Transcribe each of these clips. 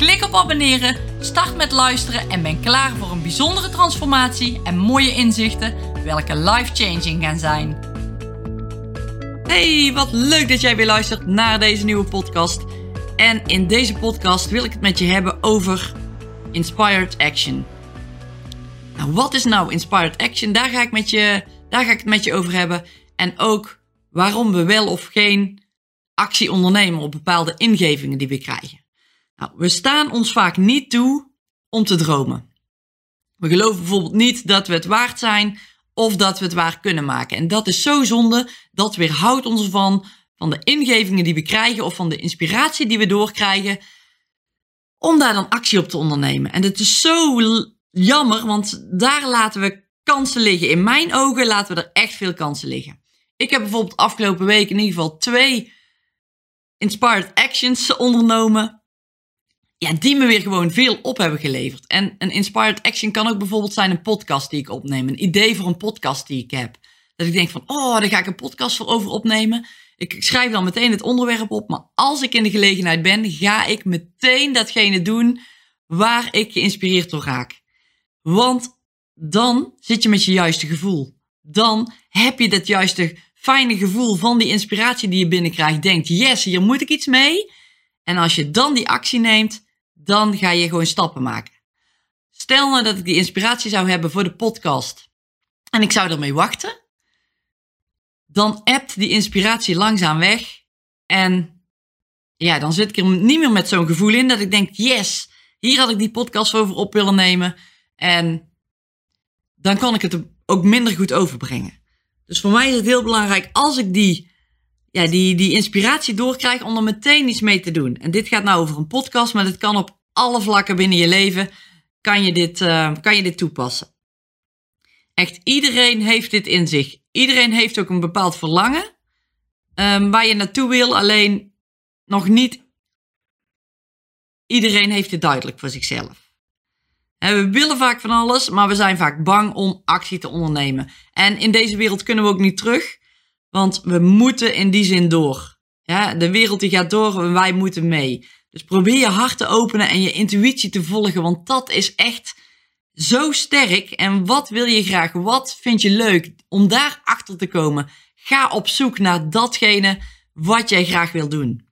Klik op abonneren, start met luisteren en ben klaar voor een bijzondere transformatie en mooie inzichten, welke life-changing gaan zijn. Hey, wat leuk dat jij weer luistert naar deze nieuwe podcast. En in deze podcast wil ik het met je hebben over inspired action. Nou, wat is nou inspired action? Daar ga ik, met je, daar ga ik het met je over hebben. En ook waarom we wel of geen actie ondernemen op bepaalde ingevingen die we krijgen. Nou, we staan ons vaak niet toe om te dromen. We geloven bijvoorbeeld niet dat we het waard zijn of dat we het waar kunnen maken. En dat is zo zonde, dat weerhoudt ons ervan van de ingevingen die we krijgen of van de inspiratie die we doorkrijgen, om daar dan actie op te ondernemen. En dat is zo jammer, want daar laten we kansen liggen. In mijn ogen laten we er echt veel kansen liggen. Ik heb bijvoorbeeld afgelopen week in ieder geval twee inspired actions ondernomen ja, die me weer gewoon veel op hebben geleverd. En een inspired action kan ook bijvoorbeeld zijn een podcast die ik opneem. Een idee voor een podcast die ik heb. Dat ik denk van, oh, daar ga ik een podcast voor over opnemen. Ik schrijf dan meteen het onderwerp op. Maar als ik in de gelegenheid ben, ga ik meteen datgene doen waar ik geïnspireerd door raak. Want dan zit je met je juiste gevoel. Dan heb je dat juiste fijne gevoel van die inspiratie die je binnenkrijgt. Denkt, yes, hier moet ik iets mee. En als je dan die actie neemt, dan ga je gewoon stappen maken. Stel nou dat ik die inspiratie zou hebben voor de podcast en ik zou ermee wachten, dan appt die inspiratie langzaam weg en ja, dan zit ik er niet meer met zo'n gevoel in dat ik denk, yes, hier had ik die podcast over op willen nemen en dan kan ik het ook minder goed overbrengen. Dus voor mij is het heel belangrijk als ik die, ja, die, die inspiratie doorkrijg om er meteen iets mee te doen. En dit gaat nou over een podcast, maar dit kan op alle vlakken binnen je leven kan je dit, uh, kan je dit toepassen. Echt iedereen heeft dit in zich. Iedereen heeft ook een bepaald verlangen um, waar je naartoe wil, alleen nog niet iedereen heeft het duidelijk voor zichzelf. En we willen vaak van alles, maar we zijn vaak bang om actie te ondernemen. En in deze wereld kunnen we ook niet terug, want we moeten in die zin door. De wereld die gaat door en wij moeten mee. Dus probeer je hart te openen en je intuïtie te volgen, want dat is echt zo sterk. En wat wil je graag? Wat vind je leuk? Om daar achter te komen, ga op zoek naar datgene wat jij graag wil doen.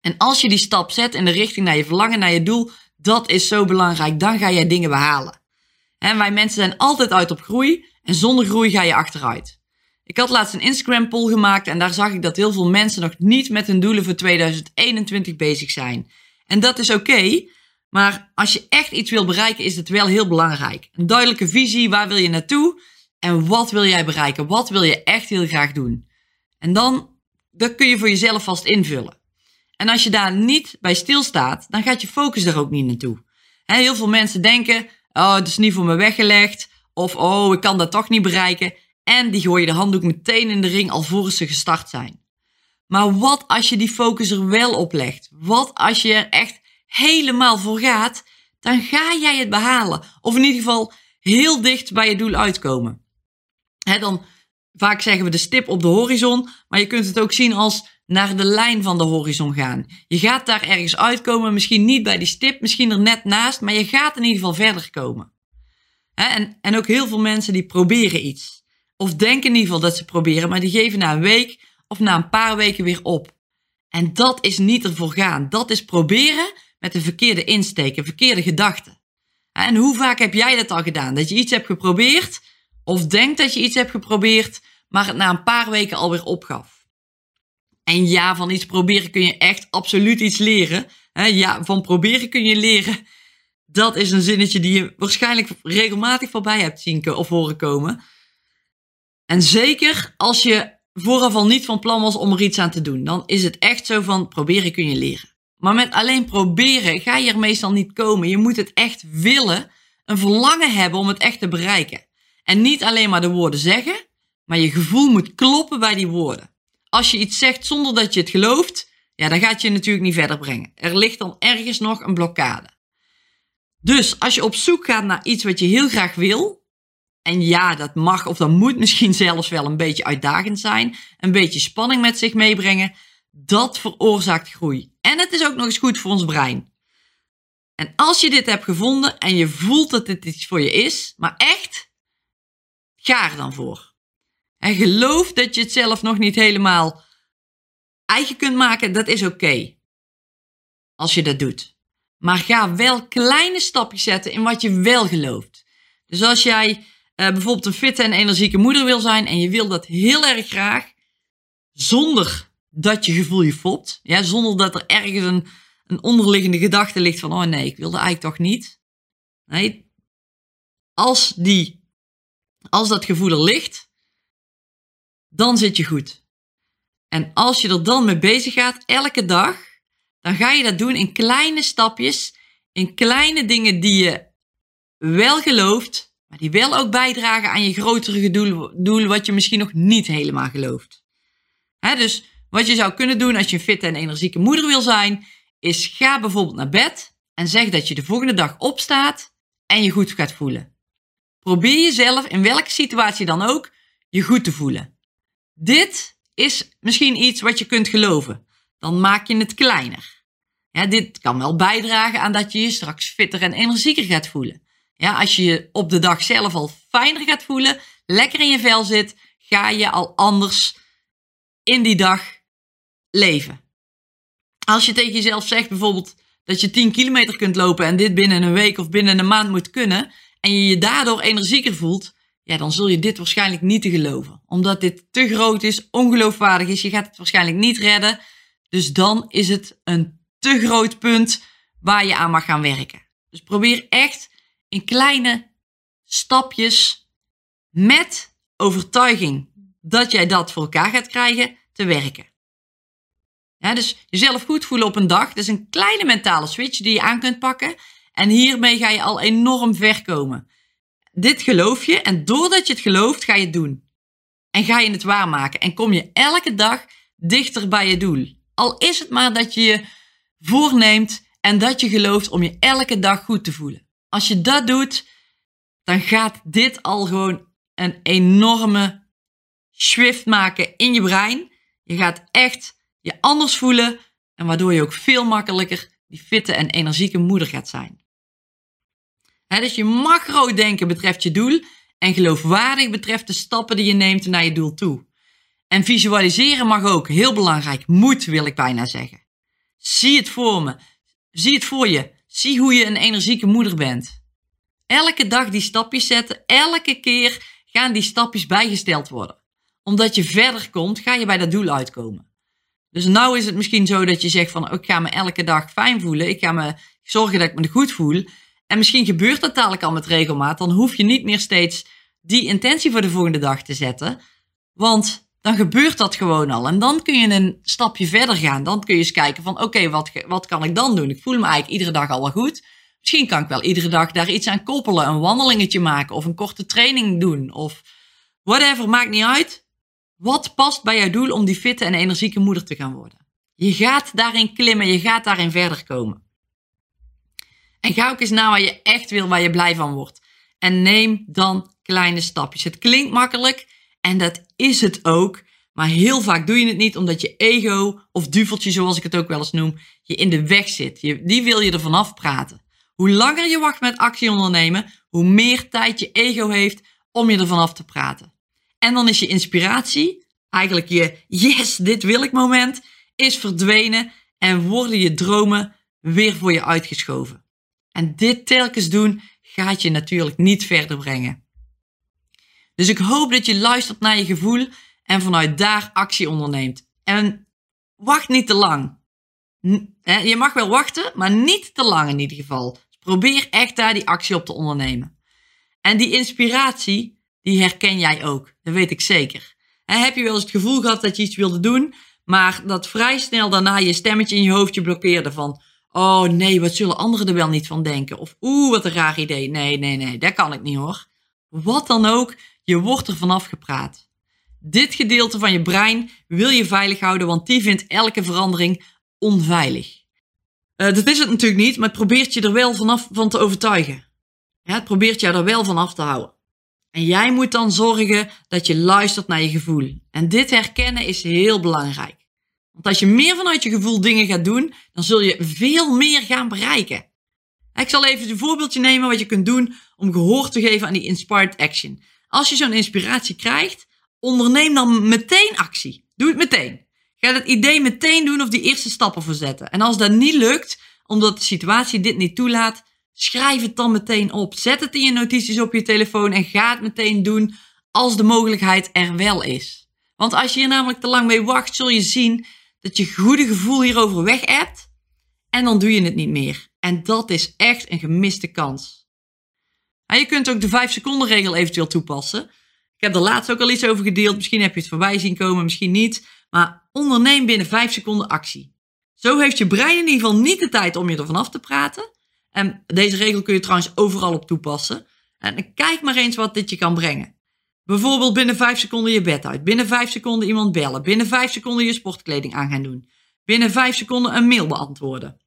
En als je die stap zet in de richting naar je verlangen, naar je doel, dat is zo belangrijk. Dan ga jij dingen behalen. En wij mensen zijn altijd uit op groei en zonder groei ga je achteruit. Ik had laatst een Instagram poll gemaakt en daar zag ik dat heel veel mensen nog niet met hun doelen voor 2021 bezig zijn. En dat is oké, maar als je echt iets wil bereiken is het wel heel belangrijk. Een duidelijke visie, waar wil je naartoe en wat wil jij bereiken? Wat wil je echt heel graag doen? En dan, dat kun je voor jezelf vast invullen. En als je daar niet bij stilstaat, dan gaat je focus er ook niet naartoe. Heel veel mensen denken, oh, het is niet voor me weggelegd. Of, oh, ik kan dat toch niet bereiken. En die gooi je de handdoek meteen in de ring alvorens ze gestart zijn. Maar wat als je die focus er wel op legt? Wat als je er echt helemaal voor gaat? Dan ga jij het behalen. Of in ieder geval heel dicht bij je doel uitkomen. Dan, vaak zeggen we de stip op de horizon, maar je kunt het ook zien als naar de lijn van de horizon gaan. Je gaat daar ergens uitkomen, misschien niet bij die stip, misschien er net naast, maar je gaat in ieder geval verder komen. en, en ook heel veel mensen die proberen iets. Of denken in ieder geval dat ze proberen, maar die geven na een week of na een paar weken weer op. En dat is niet ervoor gaan. Dat is proberen met een verkeerde insteek, een verkeerde gedachte. En hoe vaak heb jij dat al gedaan? Dat je iets hebt geprobeerd, of denkt dat je iets hebt geprobeerd, maar het na een paar weken alweer opgaf. En ja, van iets proberen kun je echt absoluut iets leren. Ja, van proberen kun je leren. Dat is een zinnetje die je waarschijnlijk regelmatig voorbij hebt zien of horen komen. En zeker als je vooraf al niet van plan was om er iets aan te doen, dan is het echt zo van proberen kun je leren. Maar met alleen proberen ga je er meestal niet komen. Je moet het echt willen een verlangen hebben om het echt te bereiken. En niet alleen maar de woorden zeggen, maar je gevoel moet kloppen bij die woorden. Als je iets zegt zonder dat je het gelooft, ja, dan gaat je natuurlijk niet verder brengen. Er ligt dan ergens nog een blokkade. Dus als je op zoek gaat naar iets wat je heel graag wil, en ja, dat mag of dat moet misschien zelfs wel een beetje uitdagend zijn, een beetje spanning met zich meebrengen, dat veroorzaakt groei. En het is ook nog eens goed voor ons brein. En als je dit hebt gevonden en je voelt dat dit iets voor je is, maar echt, ga er dan voor. En geloof dat je het zelf nog niet helemaal eigen kunt maken, dat is oké. als je dat doet. Maar ga wel kleine stapjes zetten in wat je wel gelooft. Dus als jij bijvoorbeeld een fitte en energieke moeder wil zijn en je wil dat heel erg graag, zonder dat je gevoel je fopt, ja, zonder dat er ergens een, een onderliggende gedachte ligt van, oh nee, ik wil dat eigenlijk toch niet. Nee, als, die, als dat gevoel er ligt, dan zit je goed. En als je er dan mee bezig gaat, elke dag, dan ga je dat doen in kleine stapjes, in kleine dingen die je wel gelooft, maar die wel ook bijdragen aan je grotere doel, doel wat je misschien nog niet helemaal gelooft. Dus wat je zou kunnen doen als je een fitte en energieke moeder wil zijn, is ga bijvoorbeeld naar bed en zeg dat je de volgende dag opstaat en je goed gaat voelen. Probeer jezelf in welke situatie dan ook je goed te voelen. Dit is misschien iets wat je kunt geloven. Dan maak je het kleiner. Ja, dit kan wel bijdragen aan dat je je straks fitter en energieker gaat voelen. Ja, als je je op de dag zelf al fijner gaat voelen, lekker in je vel zit, ga je al anders in die dag leven. Als je tegen jezelf zegt bijvoorbeeld dat je 10 kilometer kunt lopen en dit binnen een week of binnen een maand moet kunnen, en je je daardoor energieker voelt, ja, dan zul je dit waarschijnlijk niet te geloven. Omdat dit te groot is, ongeloofwaardig is, je gaat het waarschijnlijk niet redden. Dus dan is het een te groot punt waar je aan mag gaan werken. Dus probeer echt in kleine stapjes met overtuiging dat jij dat voor elkaar gaat krijgen te werken. Dus jezelf goed voelen op een dag, dat is een kleine mentale switch die je aan kunt pakken. En hiermee ga je al enorm ver komen dit geloof je en doordat je het gelooft, ga je het doen. En ga je het waarmaken en kom je elke dag dichter bij je doel. Al is het maar dat je je voorneemt en dat je gelooft om je elke dag goed te voelen. Als je dat doet, dan gaat dit al gewoon een enorme shift maken in je brein. Je gaat echt je anders voelen en waardoor je ook veel makkelijker die fitte en energieke moeder gaat zijn dus je mag groot denken betreft je doel en geloofwaardig betreft de stappen die je neemt naar je doel toe. En visualiseren mag ook, heel belangrijk, moet wil ik bijna zeggen. Zie het voor me, zie het voor je, zie hoe je een energieke moeder bent. Elke dag die stapjes zetten, elke keer gaan die stapjes bijgesteld worden. Omdat je verder komt, ga je bij dat doel uitkomen. Dus nou is het misschien zo dat je zegt van, ik ga me elke dag fijn voelen, ik ga me zorgen dat ik me goed voel. En misschien gebeurt dat dadelijk al met regelmaat. Dan hoef je niet meer steeds die intentie voor de volgende dag te zetten. Want dan gebeurt dat gewoon al. En dan kun je een stapje verder gaan. Dan kun je eens kijken van oké, wat, wat kan ik dan doen? Ik voel me eigenlijk iedere dag al wel goed. Misschien kan ik wel iedere dag daar iets aan koppelen. Een wandelingetje maken of een korte training doen. Of whatever, maakt niet uit. Wat past bij jouw doel om die fitte en energieke moeder te gaan worden? Je gaat daarin klimmen, je gaat daarin verder komen. En ga ook eens naar waar je echt wil, waar je blij van wordt. En neem dan kleine stapjes. Het klinkt makkelijk en dat is het ook. Maar heel vaak doe je het niet omdat je ego, of duveltje zoals ik het ook wel eens noem, je in de weg zit. Je, die wil je er vanaf praten. Hoe langer je wacht met actie ondernemen, hoe meer tijd je ego heeft om je er vanaf te praten. En dan is je inspiratie, eigenlijk je yes, dit wil ik moment, is verdwenen en worden je dromen weer voor je uitgeschoven. En dit telkens doen gaat je natuurlijk niet verder brengen. Dus ik hoop dat je luistert naar je gevoel en vanuit daar actie onderneemt. En wacht niet te lang. Je mag wel wachten, maar niet te lang in ieder geval. Dus probeer echt daar die actie op te ondernemen. En die inspiratie, die herken jij ook. Dat weet ik zeker. Heb je wel eens het gevoel gehad dat je iets wilde doen, maar dat vrij snel daarna je stemmetje in je hoofdje blokkeerde van Oh nee, wat zullen anderen er wel niet van denken? Of oeh, wat een raar idee. Nee, nee, nee, dat kan ik niet hoor. Wat dan ook, je wordt er vanaf gepraat. Dit gedeelte van je brein wil je veilig houden, want die vindt elke verandering onveilig. Uh, dat is het natuurlijk niet, maar het probeert je er wel vanaf van te overtuigen. Ja, het probeert je er wel van af te houden. En jij moet dan zorgen dat je luistert naar je gevoel. En dit herkennen is heel belangrijk. Want als je meer vanuit je gevoel dingen gaat doen, dan zul je veel meer gaan bereiken. Ik zal even een voorbeeldje nemen wat je kunt doen om gehoor te geven aan die inspired action. Als je zo'n inspiratie krijgt, onderneem dan meteen actie. Doe het meteen. Ga het idee meteen doen of die eerste stappen verzetten. En als dat niet lukt, omdat de situatie dit niet toelaat, schrijf het dan meteen op. Zet het in je notities op je telefoon en ga het meteen doen als de mogelijkheid er wel is. Want als je hier namelijk te lang mee wacht, zul je zien dat je goede gevoel hierover weg hebt en dan doe je het niet meer. En dat is echt een gemiste kans. Je kunt ook de 5 seconden regel eventueel toepassen. Ik heb er laatst ook al iets over gedeeld. Misschien heb je het voorbij zien komen, misschien niet. Maar onderneem binnen 5 seconden actie. Zo heeft je brein in ieder geval niet de tijd om je ervan af te praten. En deze regel kun je trouwens overal op toepassen. En kijk maar eens wat dit je kan brengen. Bijvoorbeeld binnen 5 seconden je bed uit. Binnen 5 seconden iemand bellen. Binnen 5 seconden je sportkleding aan gaan doen. Binnen 5 seconden een mail beantwoorden.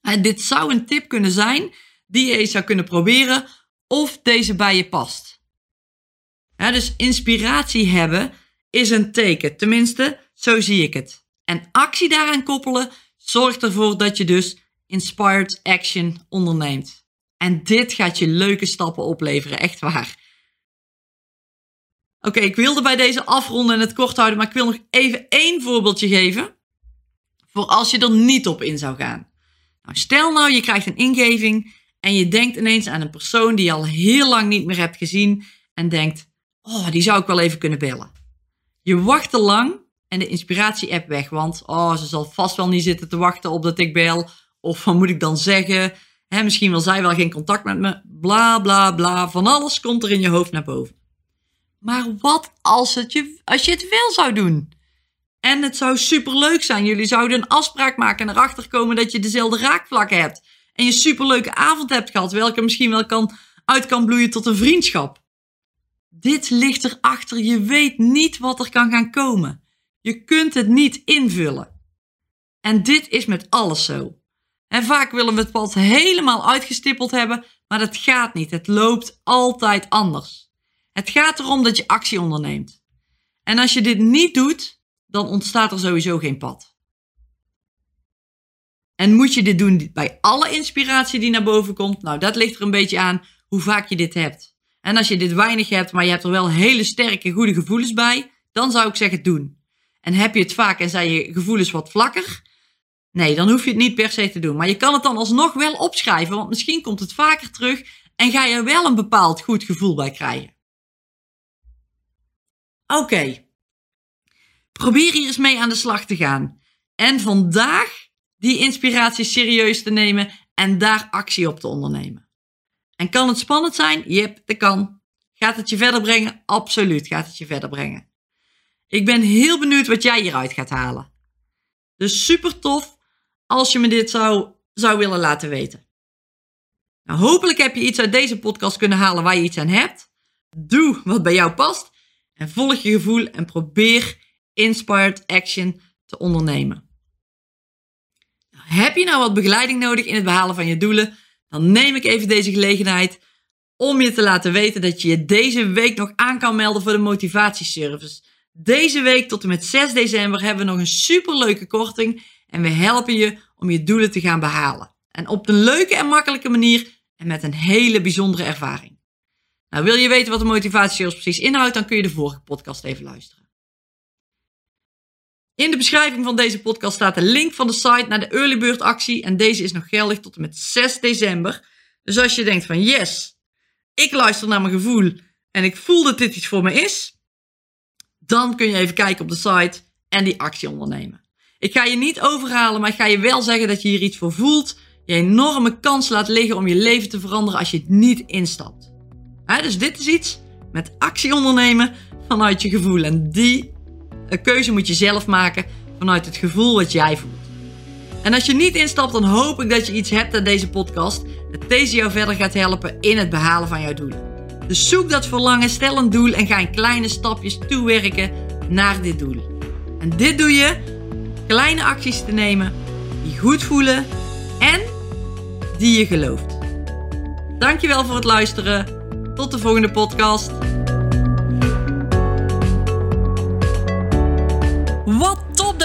En dit zou een tip kunnen zijn die je zou kunnen proberen of deze bij je past. dus inspiratie hebben is een teken. Tenminste, zo zie ik het. En actie daaraan koppelen zorgt ervoor dat je dus inspired action onderneemt. En dit gaat je leuke stappen opleveren, echt waar. Oké, ik wilde bij deze afronden en het kort houden, maar ik wil nog even één voorbeeldje geven. Voor als je er niet op in zou gaan. Nou, stel nou, je krijgt een ingeving en je denkt ineens aan een persoon die je al heel lang niet meer hebt gezien en denkt, oh, die zou ik wel even kunnen bellen. Je wacht te lang en de inspiratie-app weg, want oh, ze zal vast wel niet zitten te wachten op dat ik bel. Of wat moet ik dan zeggen? Misschien wil zij wel geen contact met me. Bla bla bla. Van alles komt er in je hoofd naar boven. Maar wat als, het je, als je het wel zou doen? En het zou superleuk zijn. Jullie zouden een afspraak maken en erachter komen dat je dezelfde raakvlakken hebt. En je superleuke avond hebt gehad, welke misschien wel kan, uit kan bloeien tot een vriendschap. Dit ligt erachter. Je weet niet wat er kan gaan komen. Je kunt het niet invullen. En dit is met alles zo. En vaak willen we het pad helemaal uitgestippeld hebben, maar dat gaat niet. Het loopt altijd anders. Het gaat erom dat je actie onderneemt. En als je dit niet doet, dan ontstaat er sowieso geen pad. En moet je dit doen bij alle inspiratie die naar boven komt? Nou, dat ligt er een beetje aan hoe vaak je dit hebt. En als je dit weinig hebt, maar je hebt er wel hele sterke, goede gevoelens bij, dan zou ik zeggen doen. En heb je het vaak en zijn je gevoelens wat vlakker, Nee, dan hoef je het niet per se te doen. Maar je kan het dan alsnog wel opschrijven, want misschien komt het vaker terug en ga je er wel een bepaald goed gevoel bij krijgen. Oké. Probeer hier eens mee aan de slag te gaan. En vandaag die inspiratie serieus te nemen en daar actie op te ondernemen. En kan het spannend zijn? Jep, dat kan. Gaat het je verder brengen? Absoluut gaat het je verder brengen. Ik ben heel benieuwd wat jij hieruit gaat halen. Dus super tof als je me dit zou, zou willen laten weten. Nou, hopelijk heb je iets uit deze podcast kunnen halen waar je iets aan hebt. Doe wat bij jou past en volg je gevoel en probeer inspired action te ondernemen. Heb je nou wat begeleiding nodig in het behalen van je doelen? Dan neem ik even deze gelegenheid om je te laten weten dat je je deze week nog aan kan melden voor de motivatieservice. Deze week tot en met 6 december hebben we nog een superleuke korting en we helpen je om je doelen te gaan behalen. En op een leuke en makkelijke manier en met een hele bijzondere ervaring. Nou, wil je weten wat de motivatie precies inhoudt, dan kun je de vorige podcast even luisteren. In de beschrijving van deze podcast staat de link van de site naar de early bird actie en deze is nog geldig tot en met 6 december. Dus als je denkt van yes, ik luister naar mijn gevoel en ik voel dat dit iets voor me is, dan kun je even kijken op de site en die actie ondernemen. Ik ga je niet overhalen, maar ik ga je wel zeggen dat je hier iets voor voelt. Je enorme kans laat liggen om je leven te veranderen als je het niet instapt. dus dit is iets met actie ondernemen vanuit je gevoel. En die keuze moet je zelf maken vanuit het gevoel wat jij voelt. En als je niet instapt, dan hoop ik dat je iets hebt aan deze podcast. Dat deze jou verder gaat helpen in het behalen van jouw doelen. Dus zoek dat verlangen, stel een doel en ga in kleine stapjes toewerken naar dit doel. En dit doe je kleine acties te nemen die goed voelen en die je gelooft. Dankjewel voor het luisteren. Tot de volgende podcast.